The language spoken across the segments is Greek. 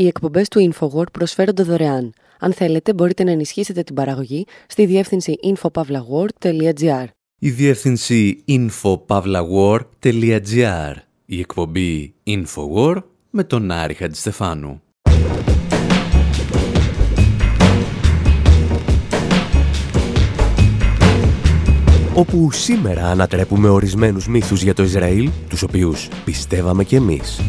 Οι εκπομπές του InfoWord προσφέρονται δωρεάν. Αν θέλετε, μπορείτε να ενισχύσετε την παραγωγή στη διεύθυνση infopavlagor.gr. Η διεύθυνση infopavlagor.gr. Η εκπομπή InfoWord με τον Άρη Χατζηστεφάνου. όπου σήμερα ανατρέπουμε ορισμένους μύθους για το Ισραήλ, τους οποίους πιστεύαμε κι εμείς.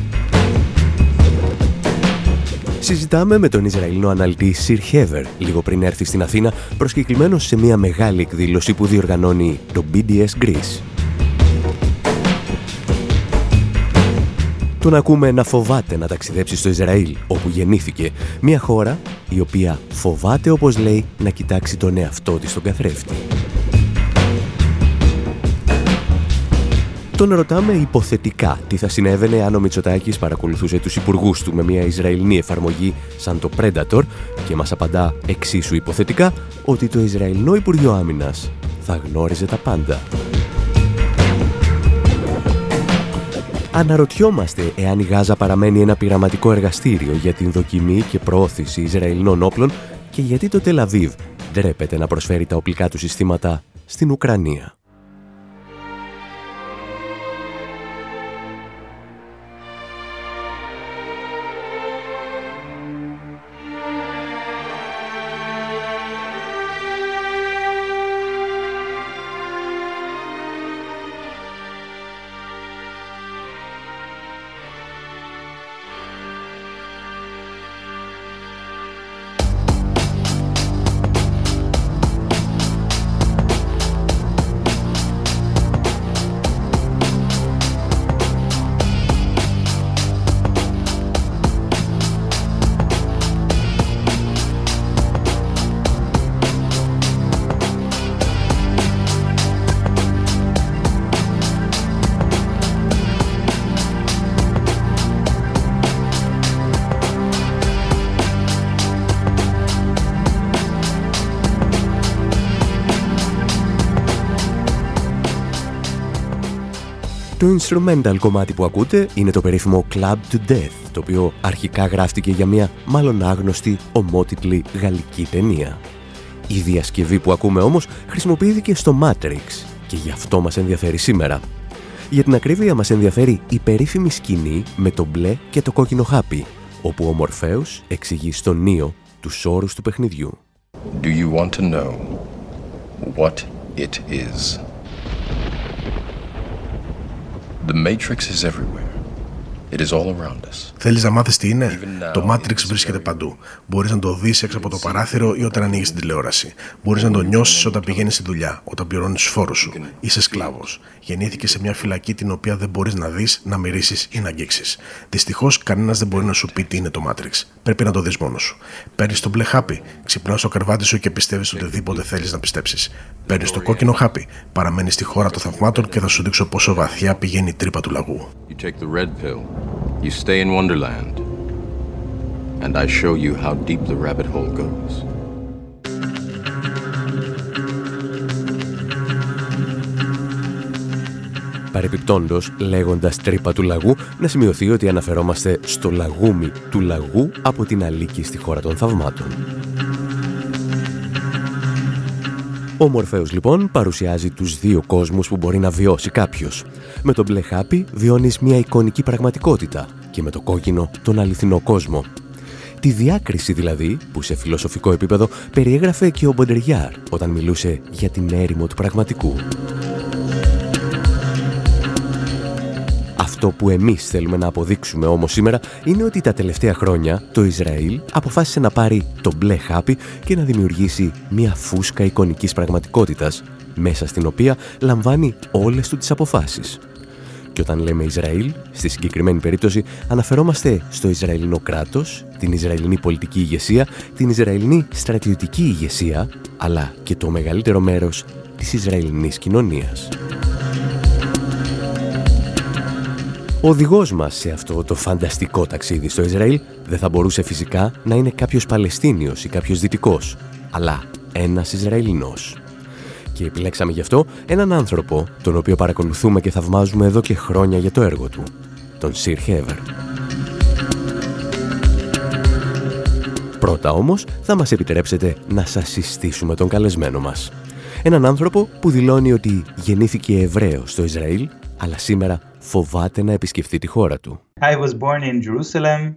Συζητάμε με τον Ισραηλινό αναλυτή Σιρ Χέβερ λίγο πριν έρθει στην Αθήνα προσκεκλημένος σε μια μεγάλη εκδήλωση που διοργανώνει το BDS Greece. Τον ακούμε να φοβάται να ταξιδέψει στο Ισραήλ, όπου γεννήθηκε, μια χώρα η οποία φοβάται, όπως λέει, να κοιτάξει τον εαυτό της στον καθρέφτη. Τον ρωτάμε υποθετικά τι θα συνέβαινε αν ο Μητσοτάκης παρακολουθούσε τους υπουργούς του με μια Ισραηλινή εφαρμογή σαν το Predator και μας απαντά εξίσου υποθετικά ότι το Ισραηλινό Υπουργείο Άμυνας θα γνώριζε τα πάντα. Αναρωτιόμαστε εάν η Γάζα παραμένει ένα πειραματικό εργαστήριο για την δοκιμή και προώθηση Ισραηλινών όπλων και γιατί το Τελαβίβ ντρέπεται να προσφέρει τα οπλικά του συστήματα στην Ουκρανία. Το instrumental κομμάτι που ακούτε είναι το περίφημο Club to Death, το οποίο αρχικά γράφτηκε για μια μάλλον άγνωστη, ομότιτλη γαλλική ταινία. Η διασκευή που ακούμε όμως χρησιμοποιήθηκε στο Matrix και γι' αυτό μας ενδιαφέρει σήμερα. Για την ακρίβεια μας ενδιαφέρει η περίφημη σκηνή με το μπλε και το κόκκινο χάπι, όπου ο Μορφέος εξηγεί στον Νίο τους όρους του παιχνιδιού. Do you want to know what it is? The Matrix is everywhere. It is all around us. Θέλεις να μάθεις τι είναι; Το Matrix βρίσκεται παντού. Μπορείς να το δεις έξω από το παράθυρο ή όταν ανοίγεις την τηλεόραση. Μπορείς να το νιώσεις όταν πηγαίνεις στη δουλειά, όταν πληρώνεις του φόρους σου. Είσαι σκλάβος. Γεννήθηκε σε μια φυλακή την οποία δεν μπορείς να δεις, να μυρίσεις ή να αγγίξεις. Δυστυχώς, κανένας δεν μπορεί να σου πει τι είναι το Matrix. Πρέπει να το δεις μόνος σου. Παίρνεις το μπλε χάπι, ξυπνάς στο κρεβάτι σου και πιστεύεις οτιδήποτε θέλεις να πιστέψεις. Παίρνεις το κόκκινο χάπι, παραμένεις στη χώρα των θαυμάτων και θα σου δείξω πόσο βαθιά πηγαίνει η τρύπα του λαγού. You stay in Wonderland, and I show you how deep the rabbit hole goes. Παρεπιπτόντος, λέγοντας τρύπα του λαγού, να σημειωθεί ότι αναφερόμαστε στο λαγούμι του λαγού από την Αλίκη στη χώρα των θαυμάτων. Ο Μορφέος λοιπόν παρουσιάζει τους δύο κόσμους που μπορεί να βιώσει κάποιος. Με τον μπλε χάπι βιώνεις μια εικονική πραγματικότητα και με το κόκκινο τον αληθινό κόσμο. Τη διάκριση δηλαδή που σε φιλοσοφικό επίπεδο περιέγραφε και ο Μποντεριάρ όταν μιλούσε για την έρημο του πραγματικού. Αυτό που εμείς θέλουμε να αποδείξουμε όμως σήμερα είναι ότι τα τελευταία χρόνια το Ισραήλ αποφάσισε να πάρει το μπλε χάπι και να δημιουργήσει μια φούσκα εικονικής πραγματικότητας μέσα στην οποία λαμβάνει όλες του τις αποφάσεις. Και όταν λέμε Ισραήλ, στη συγκεκριμένη περίπτωση αναφερόμαστε στο Ισραηλινό κράτος, την Ισραηλινή πολιτική ηγεσία, την Ισραηλινή στρατιωτική ηγεσία, αλλά και το μεγαλύτερο μέρος της Ισραηλινής κοινωνίας. Ο οδηγός μας σε αυτό το φανταστικό ταξίδι στο Ισραήλ δεν θα μπορούσε φυσικά να είναι κάποιος Παλαιστίνιος ή κάποιος Δυτικός, αλλά ένας Ισραηλινός. Και επιλέξαμε γι' αυτό έναν άνθρωπο, τον οποίο παρακολουθούμε και θαυμάζουμε εδώ και χρόνια για το έργο του, τον Σιρ Χέβερ. Πρώτα όμως θα μας επιτρέψετε να σας συστήσουμε τον καλεσμένο μας. Έναν άνθρωπο που δηλώνει ότι γεννήθηκε Εβραίος στο Ισραήλ, αλλά σήμερα φοβάται να επισκεφτεί τη χώρα του. I was born in Jerusalem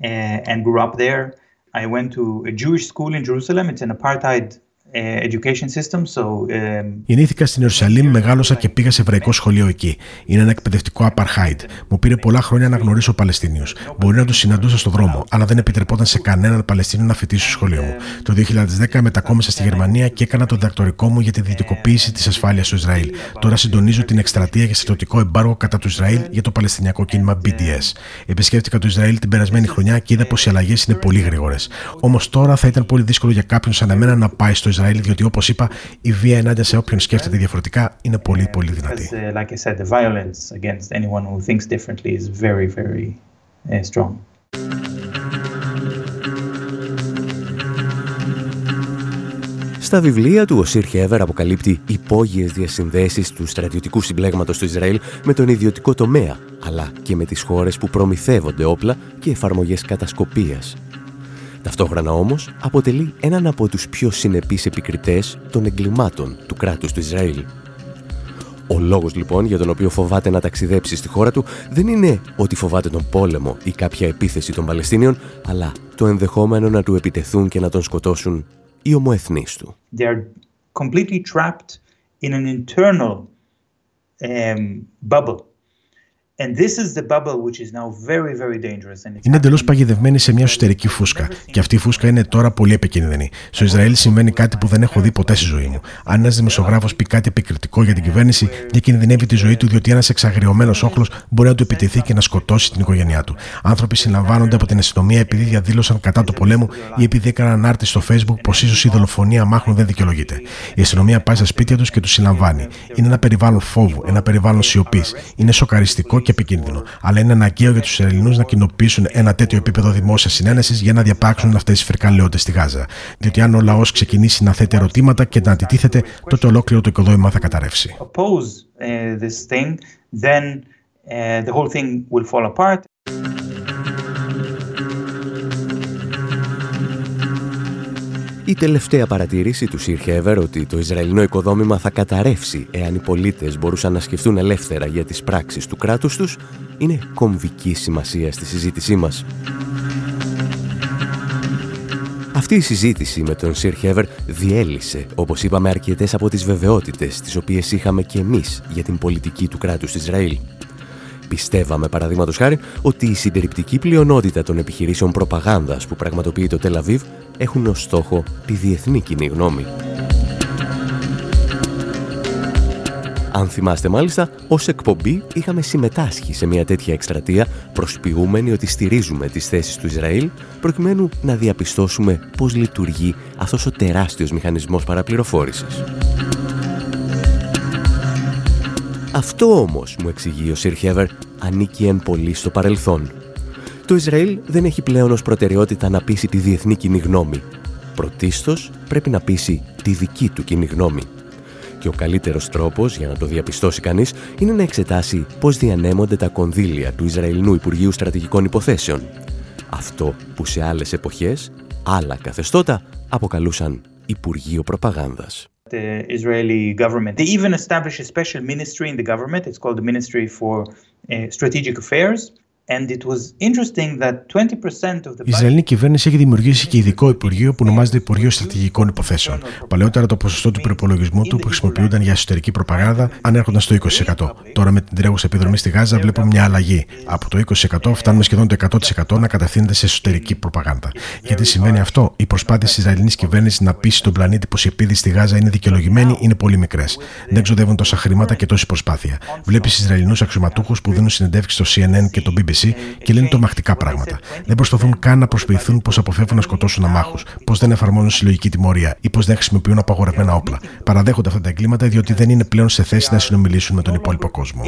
eh, and grew up there. I went to a Jewish school in Jerusalem. It's an apartheid ε, education system. So, ε, Γεννήθηκα στην Ιερουσαλήμ, μεγάλωσα και πήγα σε εβραϊκό σχολείο εκεί. Είναι ένα εκπαιδευτικό apartheid. Μου πήρε πολλά χρόνια να γνωρίσω Παλαιστίνιους. Μπορεί να τους συναντούσα στο δρόμο, αλλά δεν επιτρεπόταν σε κανέναν Παλαιστίνιο να φοιτήσει στο σχολείο μου. Το 2010 μετακόμισα στη Γερμανία και έκανα το διδακτορικό μου για τη δυτικοποίηση της ασφάλειας στο Ισραήλ. Τώρα συντονίζω την εκστρατεία για στρατιωτικό εμπάργο κατά του Ισραήλ για το Παλαιστινιακό κίνημα BDS. Επισκέφτηκα το Ισραήλ την περασμένη χρονιά και είδα πως οι αλλαγές είναι πολύ γρήγορες. Όμως τώρα θα ήταν πολύ δύσκολο για κάποιον σαν εμένα να πάει στο Ισραήλ Ισραήλ, διότι όπως είπα, η βία ενάντια σε όποιον σκέφτεται διαφορετικά είναι πολύ, πολύ δυνατή. Στα βιβλία του, ο Σιρ Χέβερ αποκαλύπτει υπόγειες διασυνδέσεις του στρατιωτικού συμπλέγματος του Ισραήλ με τον ιδιωτικό τομέα, αλλά και με τις χώρες που προμηθεύονται όπλα και εφαρμογές κατασκοπίας Ταυτόχρονα όμως αποτελεί έναν από τους πιο συνεπείς επικριτές των εγκλημάτων του κράτους του Ισραήλ. Ο λόγος λοιπόν για τον οποίο φοβάται να ταξιδέψει στη χώρα του δεν είναι ότι φοβάται τον πόλεμο ή κάποια επίθεση των Παλαιστίνιων, αλλά το ενδεχόμενο να του επιτεθούν και να τον σκοτώσουν οι ομοεθνείς του. They are completely trapped in an internal um, bubble. Είναι εντελώς παγιδευμένη σε μια εσωτερική φούσκα. Και αυτή η φούσκα είναι τώρα πολύ επικίνδυνη. Στο Ισραήλ συμβαίνει κάτι που δεν έχω δει ποτέ στη ζωή μου. Αν ένας δημοσιογράφος πει κάτι επικριτικό για την κυβέρνηση, διακινδυνεύει τη ζωή του διότι ένας εξαγριωμένος όχλος μπορεί να του επιτεθεί και να σκοτώσει την οικογένειά του. Άνθρωποι συλλαμβάνονται από την αστυνομία επειδή διαδήλωσαν κατά του πολέμου ή επειδή έκαναν άρτη στο Facebook πως ίσως η δολοφονία μάχων δεν δικαιολογείται. Η αστυνομία πάει στα σπίτια τους και τους συλλαμβάνει. Είναι ένα περιβάλλον φόβου, ένα περιβάλλον σιωπής. Είναι σοκαριστικό και επικίνδυνο. Αλλά είναι αναγκαίο για τους Ισραηλινούς να κοινοποιήσουν ένα τέτοιο επίπεδο δημόσιας συνένεσης για να διαπάξουν αυτές τις φρικαλαιότητες στη Γάζα. Διότι αν ο λαός ξεκινήσει να θέτει ερωτήματα και να αντιτίθεται, τότε ολόκληρο το οικοδόμημα θα καταρρεύσει. Η τελευταία παρατήρηση του Σιρ Χέβερ ότι το Ισραηλινό οικοδόμημα θα καταρρεύσει εάν οι πολίτες μπορούσαν να σκεφτούν ελεύθερα για τις πράξεις του κράτους τους είναι κομβική σημασία στη συζήτησή μας. Αυτή η συζήτηση με τον Σιρ Χέβερ διέλυσε, όπως είπαμε, αρκετές από τις βεβαιότητες τις οποίες είχαμε και εμείς για την πολιτική του κράτους της Ισραήλ. Πιστεύαμε, παραδείγματος χάρη, ότι η συντριπτική πλειονότητα των επιχειρήσεων προπαγάνδας που πραγματοποιεί το Τελαβίβ έχουν ως στόχο τη διεθνή κοινή γνώμη. Αν θυμάστε μάλιστα, ως εκπομπή είχαμε συμμετάσχει σε μια τέτοια εκστρατεία προσποιούμενοι ότι στηρίζουμε τις θέσεις του Ισραήλ προκειμένου να διαπιστώσουμε πώς λειτουργεί αυτός ο τεράστιος μηχανισμός παραπληροφόρησης. Αυτό όμως, μου εξηγεί ο Σιρ Χέβερ, ανήκει εν πολύ στο παρελθόν. Το Ισραήλ δεν έχει πλέον ως προτεραιότητα να πείσει τη διεθνή κοινή γνώμη. Πρωτίστως πρέπει να πείσει τη δική του κοινή γνώμη. Και ο καλύτερος τρόπος για να το διαπιστώσει κανείς είναι να εξετάσει πώς διανέμονται τα κονδύλια του Ισραηλινού Υπουργείου Στρατηγικών Υποθέσεων. Αυτό που σε άλλες εποχές, άλλα καθεστώτα, αποκαλούσαν Υπουργείο Προπαγάνδας the Israeli government. They even established a special ministry in the government. It's called the Ministry for uh, Strategic Affairs. Η Ισραηλινή κυβέρνηση έχει δημιουργήσει και ειδικό Υπουργείο που ονομάζεται Υπουργείο Στρατηγικών Υποθέσεων. Παλαιότερα το ποσοστό του προπολογισμού του που χρησιμοποιούνταν για εσωτερική προπαγάνδα ανέρχονταν στο 20%. Τώρα με την τρέχουσα επιδρομή στη Γάζα βλέπουμε μια αλλαγή. Από το 20% φτάνουμε σχεδόν το 100% να κατευθύνεται σε εσωτερική προπαγάνδα. Γιατί σημαίνει αυτό, οι προσπάθειες της Ισραηλινής κυβέρνησης να πείσει τον πλανήτη πως η επίδυση στη Γάζα είναι δικαιολογημένη είναι πολύ μικρές. Δεν ξοδεύουν τόσα χρήματα και τόση προσπάθεια. Βλέπεις Ισραηλινούς αξιωματούχους που δίνουν συνεντεύξεις στο CNN και το BBC και λένε τρομακτικά πράγματα. Δεν προσπαθούν καν να προσποιηθούν πως αποφεύγουν να σκοτώσουν αμάχους, πως δεν εφαρμόζουν συλλογική τιμωρία ή πως δεν χρησιμοποιούν απαγορευμένα όπλα. Παραδέχονται αυτά τα εγκλήματα διότι δεν είναι πλέον σε θέση να συνομιλήσουν με τον υπόλοιπο κόσμο.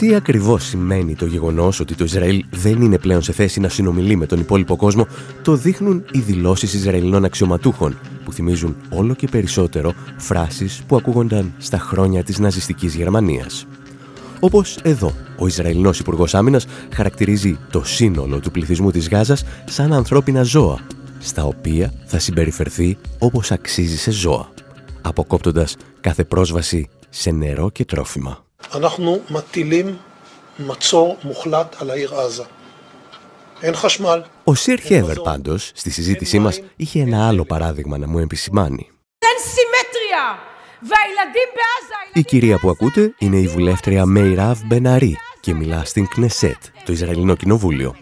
Τι ακριβώς σημαίνει το γεγονός ότι το Ισραήλ δεν είναι πλέον σε θέση να συνομιλεί με τον υπόλοιπο κόσμο, το δείχνουν οι δηλώσεις Ισραηλινών αξιωματούχων, που θυμίζουν όλο και περισσότερο φράσεις που ακούγονταν στα χρόνια της ναζιστικής Γερμανίας. Όπως εδώ, ο Ισραηλινός Υπουργός Άμυνας χαρακτηρίζει το σύνολο του πληθυσμού της Γάζας σαν ανθρώπινα ζώα, στα οποία θα συμπεριφερθεί όπως αξίζει σε ζώα, αποκόπτοντας κάθε πρόσβαση σε νερό και τρόφιμα. Ο Σιρ Χέβερ πάντως στη συζήτησή μας είχε ένα άλλο παράδειγμα να μου επισημάνει. Η κυρία που ακούτε είναι η βουλεύτρια Μέιραβ Μπεναρή και μιλά στην Κνεσέτ, το Ισραηλινό Κοινοβούλιο.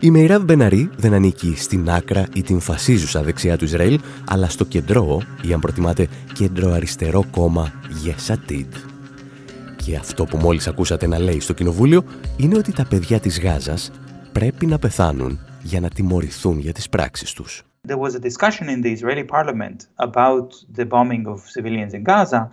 Η Μέιραβ Μπεναρή δεν ανήκει στην άκρα ή την φασίζουσα δεξιά του Ισραήλ, αλλά στο κεντρό, ή αν προτιμάτε κέντρο αριστερό κόμμα Yes Και αυτό που μόλις ακούσατε να λέει στο Κοινοβούλιο είναι ότι τα παιδιά της Γάζας πρέπει να πεθάνουν για να τιμωρηθούν για τις πράξεις τους. There was a discussion in the Israeli parliament about the bombing of civilians in Gaza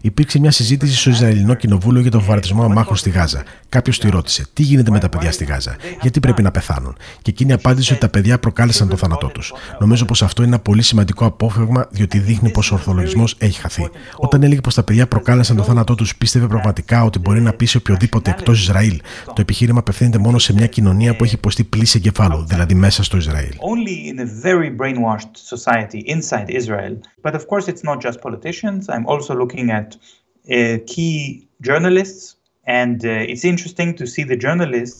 Υπήρξε μια συζήτηση στο Ισραηλινό Κοινοβούλιο για τον βομβαρδισμό αμάχων στη Γάζα. Κάποιος τη ρώτησε: Τι γίνεται με τα παιδιά στη Γάζα, Γιατί πρέπει να πεθάνουν; Και εκείνη απάντησε ότι τα παιδιά προκάλεσαν τον θάνατό τους. Νομίζω πως αυτό είναι ένα πολύ σημαντικό απόφευγμα, διότι δείχνει πως ο Ορθολογισμός έχει χαθεί. Όταν έλεγε πως τα παιδιά προκάλεσαν τον θάνατό τους, πίστευε πραγματικά ότι μπορεί να πείσει οποιοδήποτε εκτός Ισραήλ. Το επιχείρημα απευθύνεται μόνο σε μια κοινωνία που έχει υποστεί πλήση εγκεφάλου, δηλαδή μέσα στο Ισραήλ. But of course, it's not just politicians. I'm also looking at uh, key journalists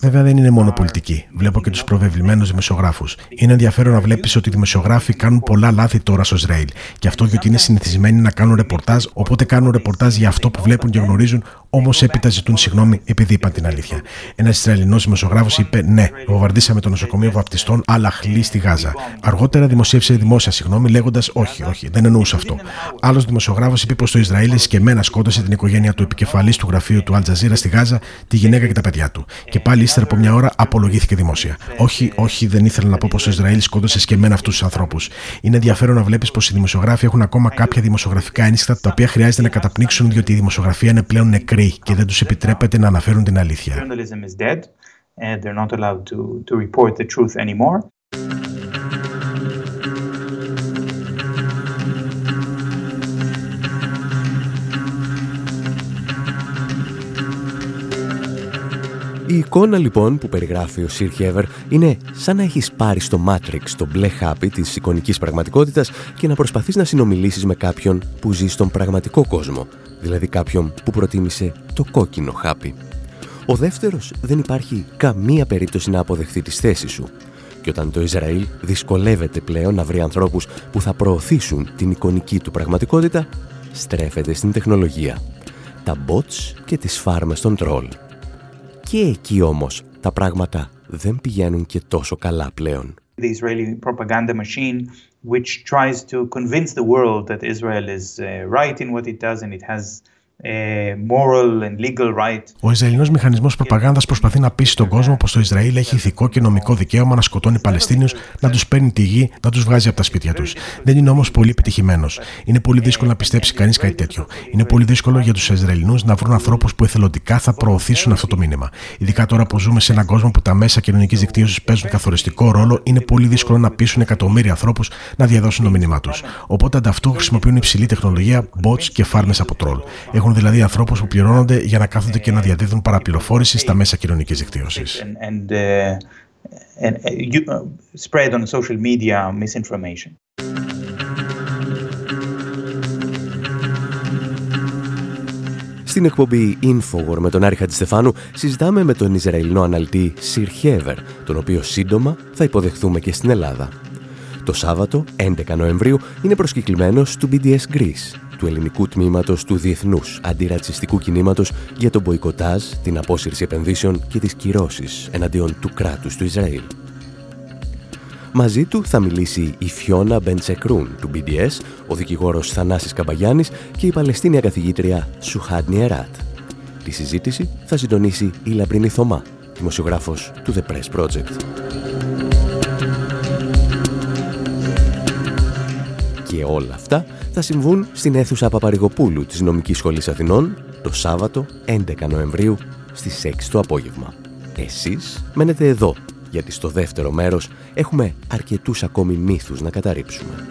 Βέβαια δεν είναι μόνο πολιτική. Βλέπω και τους προβεβλημένους δημοσιογράφους. Είναι ενδιαφέρον να βλέπεις ότι οι δημοσιογράφοι κάνουν πολλά λάθη τώρα στο Ισραήλ. Και αυτό γιατί είναι συνηθισμένοι να κάνουν ρεπορτάζ, οπότε κάνουν ρεπορτάζ για αυτό που βλέπουν και γνωρίζουν, όμως έπειτα ζητούν συγγνώμη επειδή είπαν την αλήθεια. Ένας Ισραηλινός δημοσιογράφος είπε: Ναι, βομβαρδίσαμε το νοσοκομείο βαπτιστών Αλαχλή στη Γάζα. Αργότερα δημοσίευσε δημόσια συγγνώμη λέγοντας: Όχι, όχι, δεν εννοούσα αυτό. Άλλος δημοσιογράφος είπε πως το Ισραήλ εσκεμμένα σκότωσε την οικογένεια του επικεφαλής του γραφείου του Αλτζαζίρα στη Γάζα τη γυναίκα και τα παιδιά του. Και πάλι ύστερα από μια ώρα απολογήθηκε δημόσια. Όχι, όχι, δεν ήθελα να πω πως το Ισραήλ σκότωσε σκεμμένα αυτούς τους ανθρώπους. Είναι ενδιαφέρον να βλέπεις πως οι δημοσιογράφοι έχουν ακόμα κάποια δημοσιογραφικά ένσυχτα τα οποία χρειάζεται να καταπνίξουν διότι η δημοσιογραφία είναι πλέον νεκρή και δεν τους επιτρέπεται να αναφέρουν την αλήθεια. Η εικόνα λοιπόν που περιγράφει ο Σιρ Χέβερ είναι σαν να έχεις πάρει στο Matrix το μπλε χάπι της εικονικής πραγματικότητας και να προσπαθείς να συνομιλήσεις με κάποιον που ζει στον πραγματικό κόσμο, δηλαδή κάποιον που προτίμησε το κόκκινο χάπι. Ο δεύτερος δεν υπάρχει καμία περίπτωση να αποδεχθεί τις θέσεις σου. Και όταν το Ισραήλ δυσκολεύεται πλέον να βρει ανθρώπους που θα προωθήσουν την εικονική του πραγματικότητα, στρέφεται στην τεχνολογία. Τα bots και τις φάρμες των τρόλ. Και εκεί όμως τα πράγματα δεν πηγαίνουν και τόσο καλά πλέον. The Israeli propaganda machine which tries to convince the world that Israel is uh, right in what it does and it has ε, Ο Ισραηλινός μηχανισμός προπαγάνδας προσπαθεί να πείσει τον κόσμο πως το Ισραήλ έχει ηθικό και νομικό δικαίωμα να σκοτώνει Παλαιστίνιους, να τους παίρνει τη γη, να τους βγάζει από τα σπίτια τους. Δεν είναι όμως πολύ επιτυχημένος. Είναι πολύ δύσκολο να πιστέψει κανείς κάτι τέτοιο. Είναι πολύ δύσκολο για τους Ισραηλινούς να βρουν ανθρώπους που εθελοντικά θα προωθήσουν αυτό το μήνυμα. Ειδικά τώρα που ζούμε σε έναν κόσμο που τα μέσα κοινωνικής δικτύωσης παίζουν καθοριστικό ρόλο, είναι πολύ δύσκολο να πείσουν εκατομμύρια ανθρώπους να διαδώσουν το μήνυμά τους. Οπότε ανταυτού χρησιμοποιούν υψηλή τεχνολογία, bots και φάρμες από τρόλ. Έχουν δηλαδή ανθρώπους που πληρώνονται για να κάθονται και να διαδίδουν παραπληροφόρηση στα μέσα κοινωνικής δικτύωσης. Στην εκπομπή Infowar με τον Άρη Χατζηστεφάνου συζητάμε με τον Ισραηλινό αναλυτή Σιρ Χέβερ, τον οποίο σύντομα θα υποδεχθούμε και στην Ελλάδα. Το Σάββατο, 11 Νοεμβρίου, είναι προσκεκλημένος του BDS Greece, του ελληνικού τμήματος του Διεθνούς Αντιρατσιστικού Κινήματος για τον μποϊκοτάζ, την απόσυρση επενδύσεων και τις κυρώσεις εναντίον του κράτους του Ισραήλ. Μαζί του θα μιλήσει η Φιώνα Μπεντσεκρούν του BDS, ο δικηγόρος Θανάσης Καμπαγιάννης και η Παλαιστίνια καθηγήτρια Σουχάντ Νιεράτ. Τη συζήτηση θα συντονίσει η Λαμπρίνη Θωμά, δημοσιογράφος του The Press Project. Και όλα αυτά θα συμβούν στην αίθουσα Παπαρηγοπούλου της Νομικής Σχολής Αθηνών το Σάββατο 11 Νοεμβρίου στις 6 το απόγευμα. Εσείς μένετε εδώ, γιατί στο δεύτερο μέρος έχουμε αρκετούς ακόμη μύθους να καταρρύψουμε.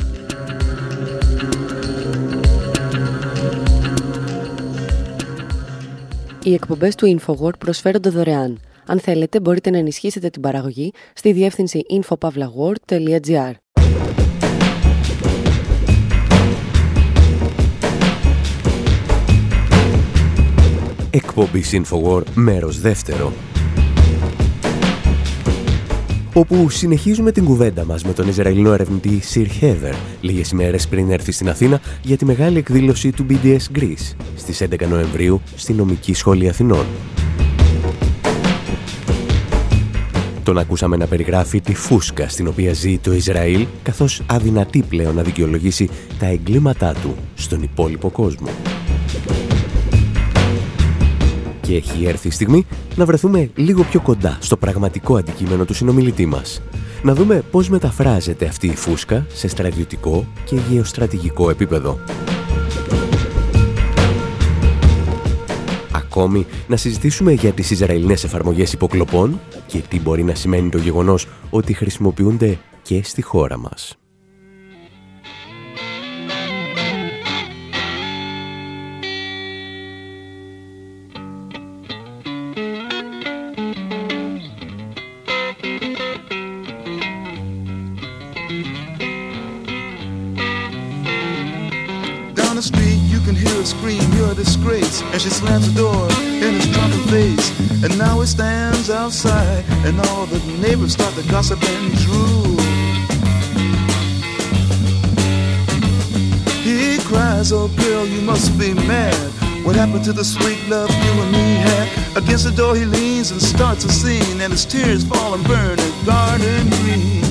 Οι εκπομπές του InfoWord προσφέρονται δωρεάν. Αν θέλετε, μπορείτε να ενισχύσετε την παραγωγή στη διεύθυνση infopavlagor.gr. Εκπομπή InfoWord, μέρος δεύτερο. Όπου συνεχίζουμε την κουβέντα μας με τον Ισραηλινό ερευνητή Sir Heather λίγες ημέρες πριν έρθει στην Αθήνα για τη μεγάλη εκδήλωση του BDS Greece στις 11 Νοεμβρίου στη Νομική Σχολή Αθηνών. Τον ακούσαμε να περιγράφει τη φούσκα στην οποία ζει το Ισραήλ καθώς αδυνατεί πλέον να δικαιολογήσει τα εγκλήματά του στον υπόλοιπο κόσμο και έχει έρθει η στιγμή να βρεθούμε λίγο πιο κοντά στο πραγματικό αντικείμενο του συνομιλητή μας. Να δούμε πώς μεταφράζεται αυτή η φούσκα σε στρατιωτικό και γεωστρατηγικό επίπεδο. Ακόμη, να συζητήσουμε για τις Ισραηλινές εφαρμογές υποκλοπών και τι μπορεί να σημαίνει το γεγονός ότι χρησιμοποιούνται και στη χώρα μας. Door in his drunken face. And now he stands outside, and all the neighbors start to gossip and drool. He cries, Oh girl, you must be mad. What happened to the sweet love you and me had? Against the door he leans and starts a scene, and his tears fall and burn a garden green.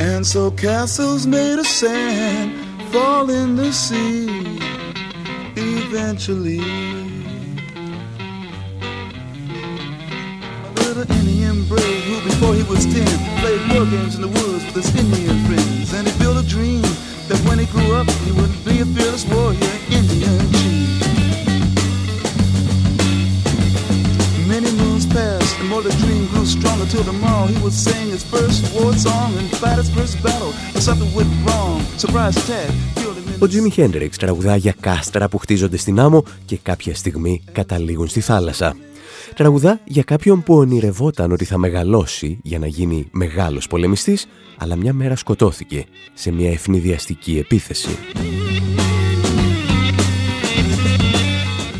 And so castles made of sand fall in the sea eventually. A little Indian brave who, before he was ten, played war games in the woods with his Indian friends. And he built a dream that when he grew up, he would be a fearless warrior, Indian chief. Many moons passed, and more the dream grew stronger till tomorrow he would sing his first war song and fight his first battle. But something went wrong, surprise attack, Ο Τζίμι Χέντριξ τραγουδά για κάστρα που χτίζονται στην άμμο και κάποια στιγμή καταλήγουν στη θάλασσα. Τραγουδά για κάποιον που ονειρευόταν ότι θα μεγαλώσει για να γίνει μεγάλος πολεμιστής, αλλά μια μέρα σκοτώθηκε σε μια ευνηδιαστική επίθεση.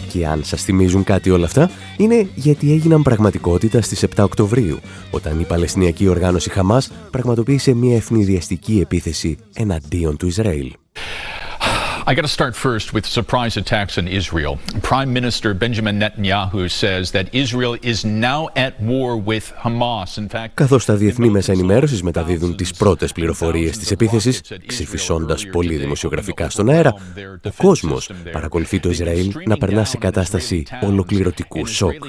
Και αν σας θυμίζουν κάτι όλα αυτά, είναι γιατί έγιναν πραγματικότητα στις 7 Οκτωβρίου, όταν η Παλαιστινιακή Οργάνωση Χαμάς πραγματοποίησε μια ευνηδιαστική επίθεση εναντίον του Ισραήλ. I got to start first with surprise attacks in Israel. Prime Minister Benjamin Netanyahu says that Israel is now at war with Hamas. In fact, Καθώς τα διεθνή μέσα ενημέρωσης μεταδίδουν τις πρώτες πληροφορίες της επίθεσης, ξεφυσώντας πολύ δημοσιογραφικά στον αέρα, ο κόσμος παρακολουθεί το Ισραήλ να περνά σε κατάσταση ολοκληρωτικού σοκ.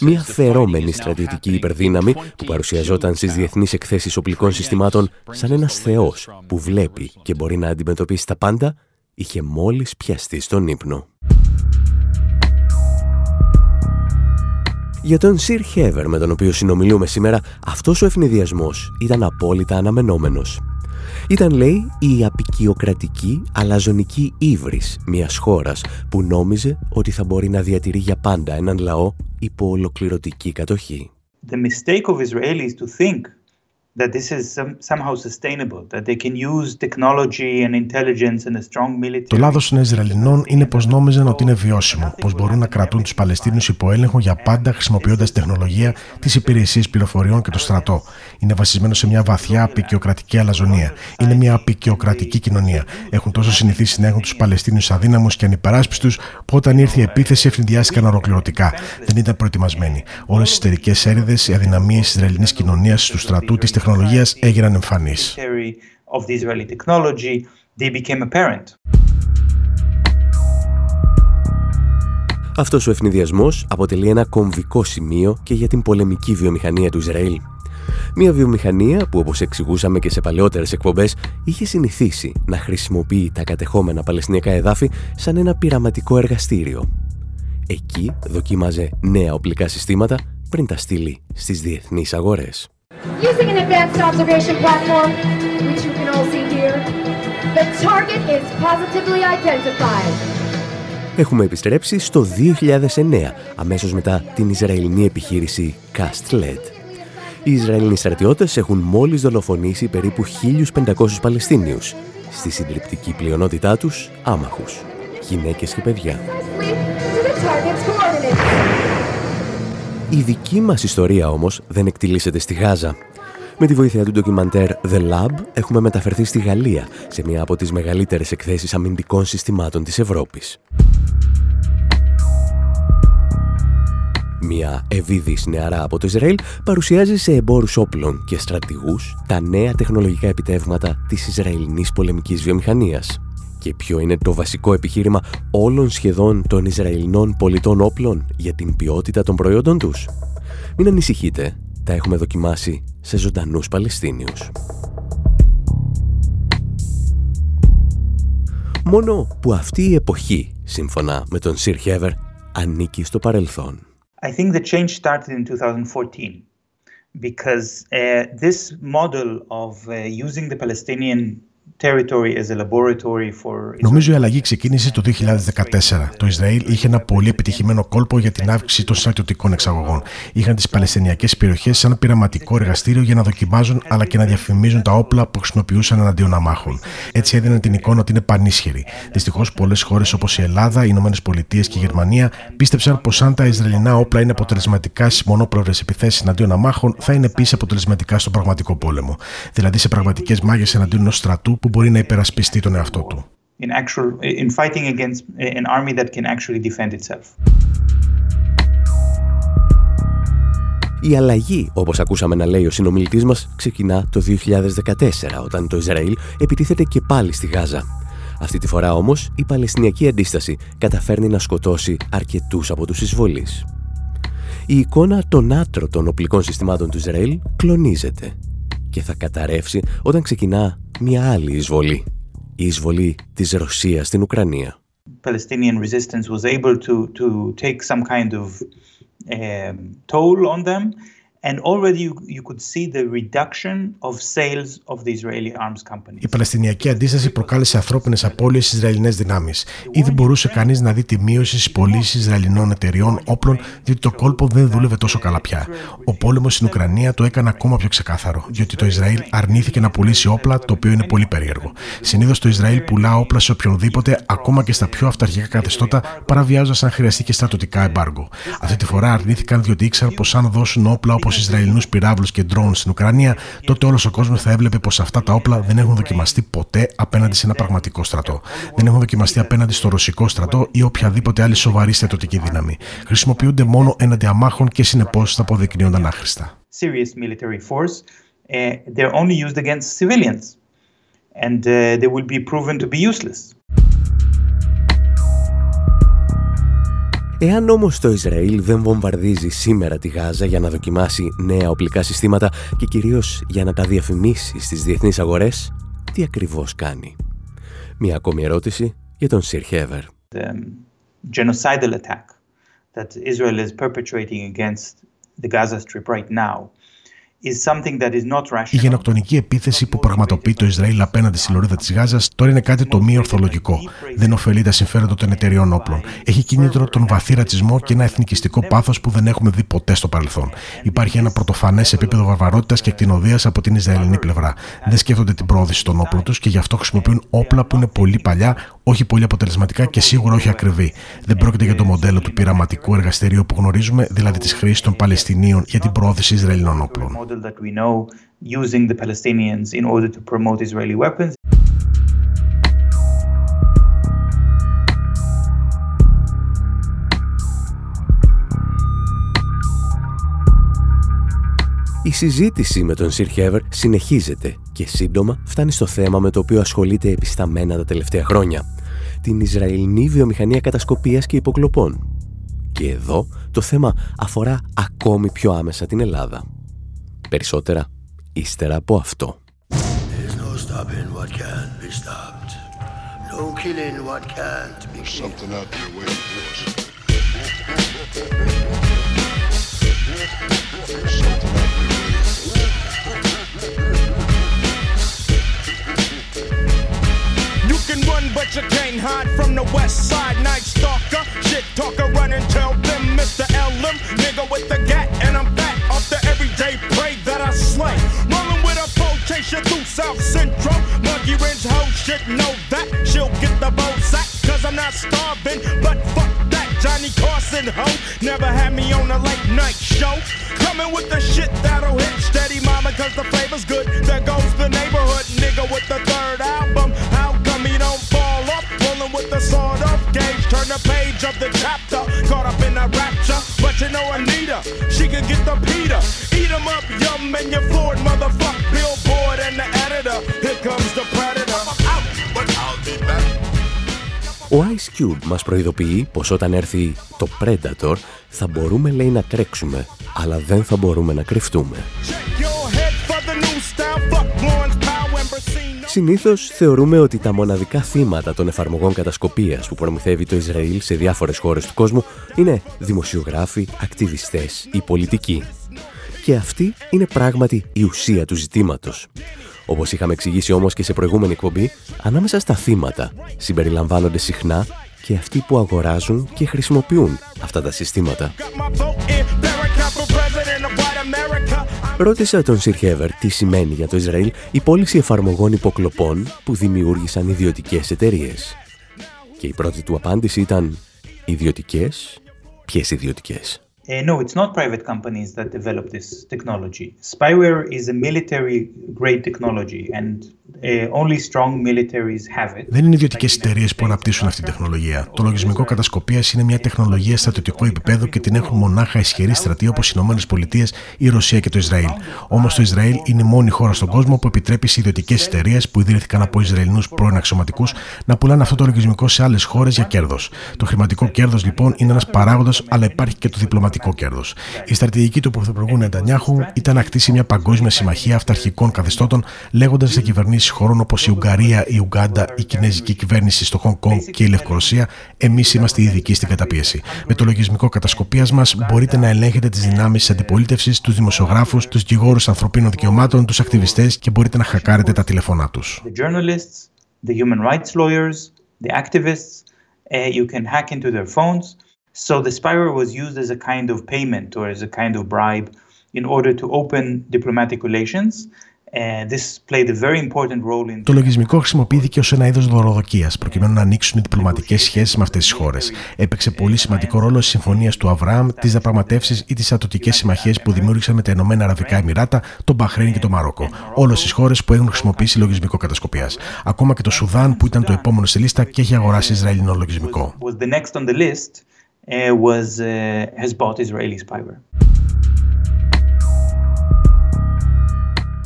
Μια φερόμενη στρατιωτική υπερδύναμη που παρουσιαζόταν στις διεθνείς εκθέσεις οπλικών συστημάτων σαν ένας θεός που βλέπει και μπορεί να αντιμετωπίσει τα πάντα είχε μόλις πιαστεί στον ύπνο. Για τον Σιρ Χέβερ με τον οποίο συνομιλούμε σήμερα, αυτός ο ευνηδιασμός ήταν απόλυτα αναμενόμενος. Ήταν, λέει, η απεικιοκρατική αλαζονική ύβρις μιας χώρας που νόμιζε ότι θα μπορεί να διατηρεί για πάντα έναν λαό υπό ολοκληρωτική κατοχή. The mistake of Israelis to think that this is somehow sustainable, that they can use technology and intelligence and a strong military. Το λάθος των Ισραηλινών είναι πως νόμιζαν ότι είναι βιώσιμο, πως μπορούν να κρατούν τους Παλαιστίνους υπό έλεγχο για πάντα χρησιμοποιώντας τεχνολογία, τις υπηρεσίες πληροφοριών και το στρατό. Είναι βασισμένο σε μια βαθιά απεικιοκρατική αλαζονία. Είναι μια απεικιοκρατική κοινωνία. Έχουν τόσο συνηθίσει να έχουν τους Παλαιστίνους αδύναμους και ανυπεράσπιστους, που όταν ήρθε η επίθεση ευθυνδιάστηκαν ολοκληρωτικά. Δεν ήταν προετοιμασμένοι. Όλες οι εσωτερικές έρηδες, οι αδυναμίες της Ισραηλινής κοινωνίας, του στρατού, της τεχνολογίας έγιναν εμφανείς. Αυτός ο ευνηδιασμός αποτελεί ένα κομβικό σημείο και για την πολεμική βιομηχανία του Ισραήλ. Μια βιομηχανία που όπως εξηγούσαμε και σε παλαιότερες εκπομπές είχε συνηθίσει να χρησιμοποιεί τα κατεχόμενα παλαιστινιακά εδάφη σαν ένα πειραματικό εργαστήριο. Εκεί δοκίμαζε νέα οπλικά συστήματα πριν τα στείλει στις διεθνείς αγορές. Using an advanced observation platform, which you can all see here, the target is positively identified. Έχουμε επιστρέψει στο 2009, αμέσως μετά την Ισραηλινή επιχείρηση Cast Led. Οι Ισραηλινοί στρατιώτες έχουν μόλις δολοφονήσει περίπου 1.500 Παλαιστίνιους, στη συντριπτική πλειονότητά τους άμαχους, γυναίκες και παιδιά. Η δική μας ιστορία όμως δεν εκτιλήσεται στη Γάζα. Με τη βοήθεια του ντοκιμαντέρ The Lab έχουμε μεταφερθεί στη Γαλλία σε μια από τις μεγαλύτερες εκθέσεις αμυντικών συστημάτων της Ευρώπης. Μια ευίδης νεαρά από το Ισραήλ παρουσιάζει σε εμπόρους όπλων και στρατηγούς τα νέα τεχνολογικά επιτεύγματα της Ισραηλινής πολεμικής βιομηχανίας. Και ποιο είναι το βασικό επιχείρημα όλων σχεδόν των Ισραηλινών πολιτών όπλων για την ποιότητα των προϊόντων τους; Μην ανησυχείτε, τα έχουμε δοκιμάσει σε ζωντανούς Παλαιστίνιους. Μόνο που αυτή η εποχή, σύμφωνα με τον Σιρ Χέβερ, ανήκει στο παρελθόν. I think the change started in 2014 because uh, this model of uh, using the Palestinian Νομίζω η αλλαγή ξεκίνησε το 2014. Το Ισραήλ είχε ένα πολύ επιτυχημένο κόλπο για την αύξηση των στρατιωτικών εξαγωγών. Είχαν τις Παλαιστινιακές περιοχές σαν πειραματικό εργαστήριο για να δοκιμάζουν αλλά και να διαφημίζουν τα όπλα που χρησιμοποιούσαν εναντίον αμάχων. Έτσι έδιναν την εικόνα ότι είναι πανίσχυροι. Δυστυχώς, πολλές χώρες όπως η Ελλάδα, οι Ηνωμένες Πολιτείες και η Γερμανία πίστεψαν πως αν τα Ισραηλινά όπλα είναι αποτελεσματικά στις μονόπλευρε επιθέσεις εναντίον αμάχων, θα είναι επίσης αποτελεσματικά στον πραγματικό πόλεμο. Δηλαδή σε πραγματικές μάγε εναντίον ενός στρατού που μπορεί να υπερασπιστεί τον εαυτό του. In actual, in fighting against an army that can actually defend itself. Η αλλαγή, όπως ακούσαμε να λέει ο συνομιλητής μας, ξεκινά το 2014, όταν το Ισραήλ επιτίθεται και πάλι στη Γάζα. Αυτή τη φορά όμως, η Παλαιστινιακή αντίσταση καταφέρνει να σκοτώσει αρκετούς από τους εισβολείς. Η εικόνα των άτρωτων οπλικών συστημάτων του Ισραήλ κλονίζεται και θα καταρρεύσει όταν ξεκινά μια άλλη εισβολή. Η εισβολή της Ρωσίας στην Ουκρανία. Palestinian resistance was able to, to take some kind of um, toll on them And already you, you could see the reduction of sales of the Israeli arms companies. Η Παλαιστινιακή αντίσταση προκάλεσε ανθρώπινες απώλειες στις Ισραηλινές δυνάμεις. Ήδη μπορούσε κανείς να δει τη μείωση στις πωλήσεις Ισραηλινών εταιριών όπλων, διότι το κόλπο δεν δούλευε τόσο καλά πια. Ο πόλεμος στην Ουκρανία το έκανε ακόμα πιο ξεκάθαρο, διότι το Ισραήλ αρνήθηκε να πουλήσει όπλα, το οποίο είναι πολύ περίεργο. Συνήθως το Ισραήλ πουλά όπλα σε οποιονδήποτε, ακόμα και στα πιο αυταρχικά καθεστώτα, παραβιάζοντας αν χρειαστεί και στρατιωτικά εμπάργκο. Αυτή τη φορά αρνήθηκαν διότι ήξεραν πως αν δώσουν όπλα όπως Ισραηλινούς πυράβλους και ντρόουν στην Ουκρανία, τότε όλος ο κόσμος θα έβλεπε πως αυτά τα όπλα δεν έχουν δοκιμαστεί ποτέ απέναντι σε ένα πραγματικό στρατό. Δεν έχουν δοκιμαστεί απέναντι στο ρωσικό στρατό ή οποιαδήποτε άλλη σοβαρή στρατιωτική δύναμη. Χρησιμοποιούνται μόνο έναντι αμάχων και συνεπώς θα αποδεικνύονταν άχρηστα. And uh, they will be proven to be useless. Εάν όμως το Ισραήλ δεν βομβαρδίζει σήμερα τη Γάζα για να δοκιμάσει νέα οπλικά συστήματα και κυρίως για να τα διαφημίσει στις διεθνείς αγορές, τι ακριβώς κάνει; Μία ακόμη ερώτηση για τον Σιρ Χέβερ. genocidal attack that Israel is perpetrating against the Gaza Strip right now η γενοκτονική επίθεση που πραγματοποιεί το Ισραήλ απέναντι στη λωρίδα της Γάζας τώρα είναι κάτι το μη ορθολογικό. Δεν ωφελεί τα συμφέροντα των εταιριών όπλων. Έχει κίνητρο τον βαθύ ρατσισμό και ένα εθνικιστικό πάθος που δεν έχουμε δει ποτέ στο παρελθόν. Υπάρχει ένα πρωτοφανές επίπεδο βαρβαρότητας και κτηνοδία από την Ισραηλινή πλευρά. Δεν σκέφτονται την πρόοδηση των όπλων τους και γι' αυτό χρησιμοποιούν όπλα που είναι πολύ παλιά, όχι πολύ αποτελεσματικά και σίγουρα όχι ακριβή. Δεν πρόκειται για το μοντέλο του πειραματικού εργαστηρίου που γνωρίζουμε, δηλαδή της χρήσης των Παλαιστινίων για την πρόθεση Ισραηλινών όπλων. that we know using the Palestinians in order to promote Israeli weapons. Η συζήτηση με τον Σιρ Χέβερ συνεχίζεται και σύντομα φτάνει στο θέμα με το οποίο ασχολείται επισταμένα τα τελευταία χρόνια. Την Ισραηλινή βιομηχανία κατασκοπίας και υποκλοπών. Και εδώ το θέμα αφορά ακόμη πιο άμεσα την Ελλάδα Περισσότερα ύστερα από αυτό. No killing what can't be There's something can run, but you can't hide from the west side. Night stalker, shit talker, run and tell them, Mr. LM, nigga with the gat, and I'm back off the everyday prey that I slay. Rolling with a quotation through South Central. Monkey Rinse hoe shit, know that. She'll get the bow sack, cause I'm not starving. But fuck that, Johnny Carson hoe. Never had me on a late night show. Coming with the shit that'll hit steady, mama, cause the flavor's good. There goes the neighborhood nigga with the third album. Of the chapter. Caught up in a rapture. But you know Anita, she can get the Peter. Eat 'em up, yum, and your Ford, motherfuck, billboard, and the editor. Here comes the predator. Out, but I'll be back. Ο Ice Cube μας προειδοποιεί πως όταν έρθει το Predator θα μπορούμε λέει να τρέξουμε, αλλά δεν θα μπορούμε να κρυφτούμε. Συνήθως θεωρούμε ότι τα μοναδικά θύματα των εφαρμογών κατασκοπίας που προμηθεύει το Ισραήλ σε διάφορες χώρες του κόσμου είναι δημοσιογράφοι, ακτιβιστές ή πολιτικοί. Και αυτή είναι πράγματι η ουσία του ζητήματος. Όπως είχαμε εξηγήσει όμως και σε προηγούμενη εκπομπή, ανάμεσα στα θύματα συμπεριλαμβάνονται συχνά και αυτοί που αγοράζουν και χρησιμοποιούν αυτά τα συστήματα. Ρώτησα τον Σιρχέβερ τι σημαίνει για το Ισραήλ η πώληση εφαρμογών υποκλοπών που δημιούργησαν ιδιωτικές εταιρείες. Και η πρώτη του απάντηση ήταν «Ιδιωτικές; Ποιες ιδιωτικές;» Uh, no, it's not private companies that develop this technology. Spyware is a military grade technology and uh, only strong militaries have it. Δεν είναι ιδιωτικές εταιρείες που αναπτύσσουν αυτή τη τεχνολογία. Το λογισμικό κατασκοπίας είναι μια τεχνολογία στρατιωτικού επίπεδου και την έχουν μονάχα ισχυροί στρατοί όπως οι ΗΠΑ, η Ρωσία και το Ισραήλ. Όμως το Ισραήλ είναι η μόνη χώρα στον κόσμο που επιτρέπει σε ιδιωτικές εταιρείες που ιδρύθηκαν από Ισραηλινούς πρώην αξιωματικούς να πουλάνε αυτό το λογισμικό σε άλλες χώρες για κέρδος. Το χρηματικό κέρδος λοιπόν είναι ένας παράγοντας, αλλά υπάρχει και το διπλωματικό η στρατηγική του Πρωθυπουργού Νετανιάχου ήταν να κτίσει μια παγκόσμια συμμαχία αυταρχικών καθεστώτων, λέγοντας σε κυβερνήσεις χωρών όπως η Ουγγαρία, η Ουγγάντα, η Κινέζικη κυβέρνηση στο Χονγκ Κονγκ και η Λευκορωσία, εμείς είμαστε οι ειδικοί στην καταπίεση. Με το λογισμικό κατασκοπίας μας μπορείτε να ελέγχετε τις δυνάμεις της αντιπολίτευσης, τους δημοσιογράφους, τους δικηγόρους ανθρωπίνων δικαιωμάτων, τους ακτιβιστές και μπορείτε να χακάρετε τα τηλεφωνά τους. The human rights lawyers, the activists, uh, you can hack into their phones. So the spyware was used as a kind of payment or as a kind of bribe in order to open diplomatic relations. Το λογισμικό χρησιμοποιήθηκε ως ένα είδος δωροδοκίας προκειμένου να ανοίξουν οι διπλωματικές σχέσεις με αυτές τις χώρες. Έπαιξε πολύ σημαντικό ρόλο στις συμφωνίες του Αβραάμ, τις διαπραγματεύσεις ή τις ατοτικές συμμαχίες που δημιούργησαν με τα Ηνωμένα Αραβικά Εμμυράτα, τον Μπαχρέιν και το Μαρόκο. Όλες τις χώρες που έχουν χρησιμοποιήσει λογισμικό κατασκοπίας. Ακόμα και το Σουδάν που ήταν το επόμενο στη λίστα και έχει αγοράσει Ισραηλινό λογισμικό. Uh, was, uh, has bought Israeli spyware.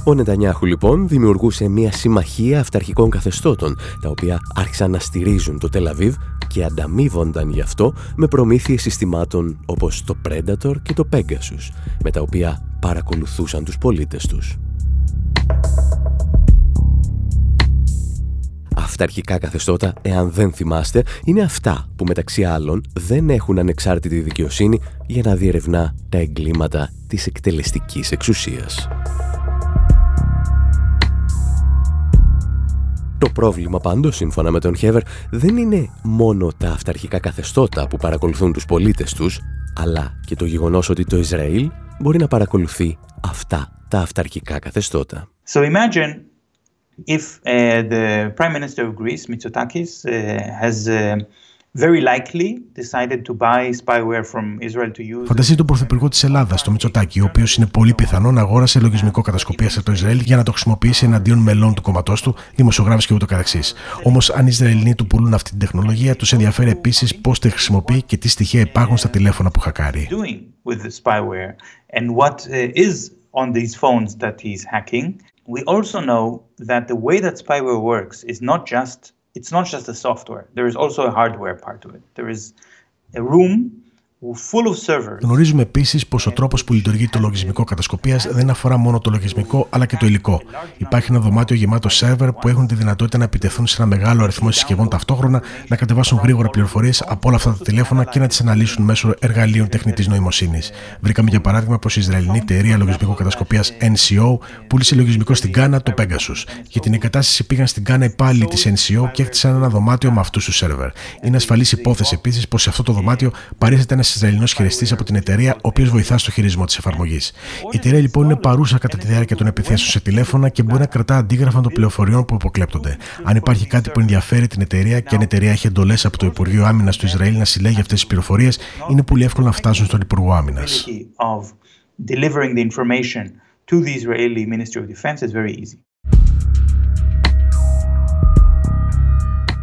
Ο Νετανιάχου λοιπόν δημιουργούσε μια συμμαχία αυταρχικών καθεστώτων, τα οποία άρχισαν να στηρίζουν το Τελαβίβ και ανταμείβονταν γι' αυτό με προμήθειες συστημάτων όπως το Predator και το Pegasus, με τα οποία παρακολουθούσαν τους πολίτες τους. Αυταρχικά καθεστώτα, εάν δεν θυμάστε, είναι αυτά που μεταξύ άλλων δεν έχουν ανεξάρτητη δικαιοσύνη για να διερευνά τα εγκλήματα της εκτελεστικής εξουσίας. Το πρόβλημα πάντως, σύμφωνα με τον Χέβερ, δεν είναι μόνο τα αυταρχικά καθεστώτα που παρακολουθούν τους πολίτες τους, αλλά και το γεγονός ότι το Ισραήλ μπορεί να παρακολουθεί αυτά τα αυταρχικά καθεστώτα. So imagine if uh, the Prime Minister of Greece, Mitsotakis, uh, has uh, very likely decided to buy spyware from Israel to use. Φανταστείτε τον Πρωθυπουργό της Ελλάδας, τον Μητσοτάκη, ο οποίος είναι πολύ πιθανό να αγόρασε λογισμικό κατασκοπίας από το Ισραήλ για να το χρησιμοποιήσει εναντίον μελών του κόμματός του, δημοσιογράφου και ούτω καθεξής. Όμως, αν οι Ισραηλινοί του πουλούν αυτή την τεχνολογία, τους ενδιαφέρει επίσης πώς τη χρησιμοποιεί και τι στοιχεία υπάρχουν στα τηλέφωνα που χακάρει. With the spyware and what is on these phones that he's hacking. We also know that the way that spyware works is not just it's not just the software. There is also a hardware part to it. There is a room Γνωρίζουμε επίσης πως ο τρόπος που λειτουργεί το λογισμικό κατασκοπίας δεν αφορά μόνο το λογισμικό αλλά και το υλικό. Υπάρχει ένα δωμάτιο γεμάτο σερβερ που έχουν τη δυνατότητα να επιτεθούν σε ένα μεγάλο αριθμό συσκευών ταυτόχρονα, να κατεβάσουν γρήγορα πληροφορίες από όλα αυτά τα τηλέφωνα και να τις αναλύσουν μέσω εργαλείων τεχνητής νοημοσύνης. Βρήκαμε για παράδειγμα πως η Ισραηλινή εταιρεία λογισμικού κατασκοπίας NCO πούλησε λογισμικό στην Κάνα το Pegasus. Για την εγκατάσταση πήγαν στην Κάνα υπάλληλοι της NCO και έκτισαν ένα δωμάτιο με αυτούς τους σερβερ. Είναι ασφαλής υπόθεση επίσης πως σε αυτό το δωμάτιο παρήσεται ένα Ισραηλινός χειριστής από την εταιρεία, ο οποίος βοηθά στο χειρισμό της εφαρμογής. Η εταιρεία λοιπόν είναι παρούσα κατά τη διάρκεια των επιθέσεων σε τηλέφωνα και μπορεί να κρατά αντίγραφα των πληροφοριών που αποκλέπτονται. Αν υπάρχει κάτι που ενδιαφέρει την εταιρεία και αν η εταιρεία έχει εντολές από το Υπουργείο Άμυνας του Ισραήλ να συλλέγει αυτές τις πληροφορίες, είναι πολύ εύκολο να φτάσουν στον Υπουργό Άμυνας.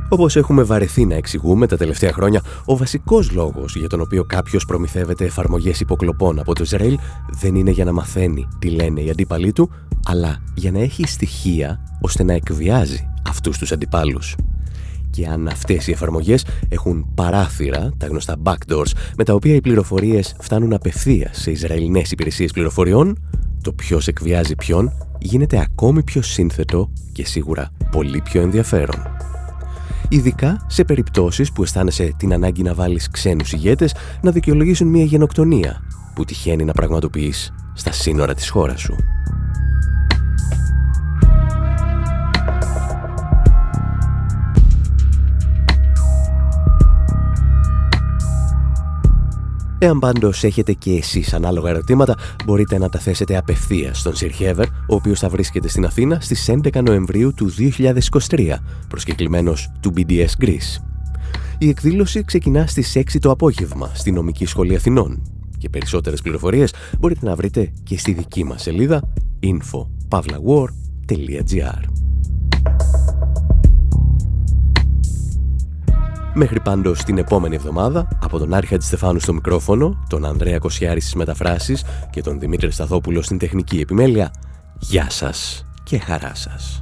Όπως έχουμε βαρεθεί να εξηγούμε τα τελευταία χρόνια, ο βασικός λόγος για τον οποίο κάποιος προμηθεύεται εφαρμογές υποκλοπών από το Ισραήλ δεν είναι για να μαθαίνει τι λένε οι αντίπαλοι του, αλλά για να έχει στοιχεία ώστε να εκβιάζει αυτούς τους αντιπάλους. Και αν αυτές οι εφαρμογές έχουν παράθυρα, τα γνωστά backdoors, με τα οποία οι πληροφορίες φτάνουν απευθείας σε Ισραηλινές υπηρεσίες πληροφοριών, το ποιος εκβιάζει ποιον γίνεται ακόμη πιο σύνθετο και σίγουρα πολύ πιο ενδιαφέρον ειδικά σε περιπτώσεις που αισθάνεσαι την ανάγκη να βάλεις ξένους ηγέτες να δικαιολογήσουν μια γενοκτονία που τυχαίνει να πραγματοποιείς στα σύνορα της χώρας σου. Εάν πάντως έχετε και εσείς ανάλογα ερωτήματα, μπορείτε να τα θέσετε απευθείας στον Σιρχέβερ, ο οποίος θα βρίσκεται στην Αθήνα στις 11 Νοεμβρίου του 2023, προσκεκλημένος του BDS Greece. Η εκδήλωση ξεκινά στις 6 το απόγευμα στη Νομική Σχολή Αθηνών και περισσότερες πληροφορίες μπορείτε να βρείτε και στη δική μας σελίδα info.pavlawar.gr Μέχρι πάντως την επόμενη εβδομάδα, από τον Άρχα Στεφάνου στο μικρόφωνο, τον Ανδρέα Κοσιάρη στις μεταφράσεις και τον Δημήτρη Σταθόπουλο στην τεχνική επιμέλεια, γεια σας και χαρά σας.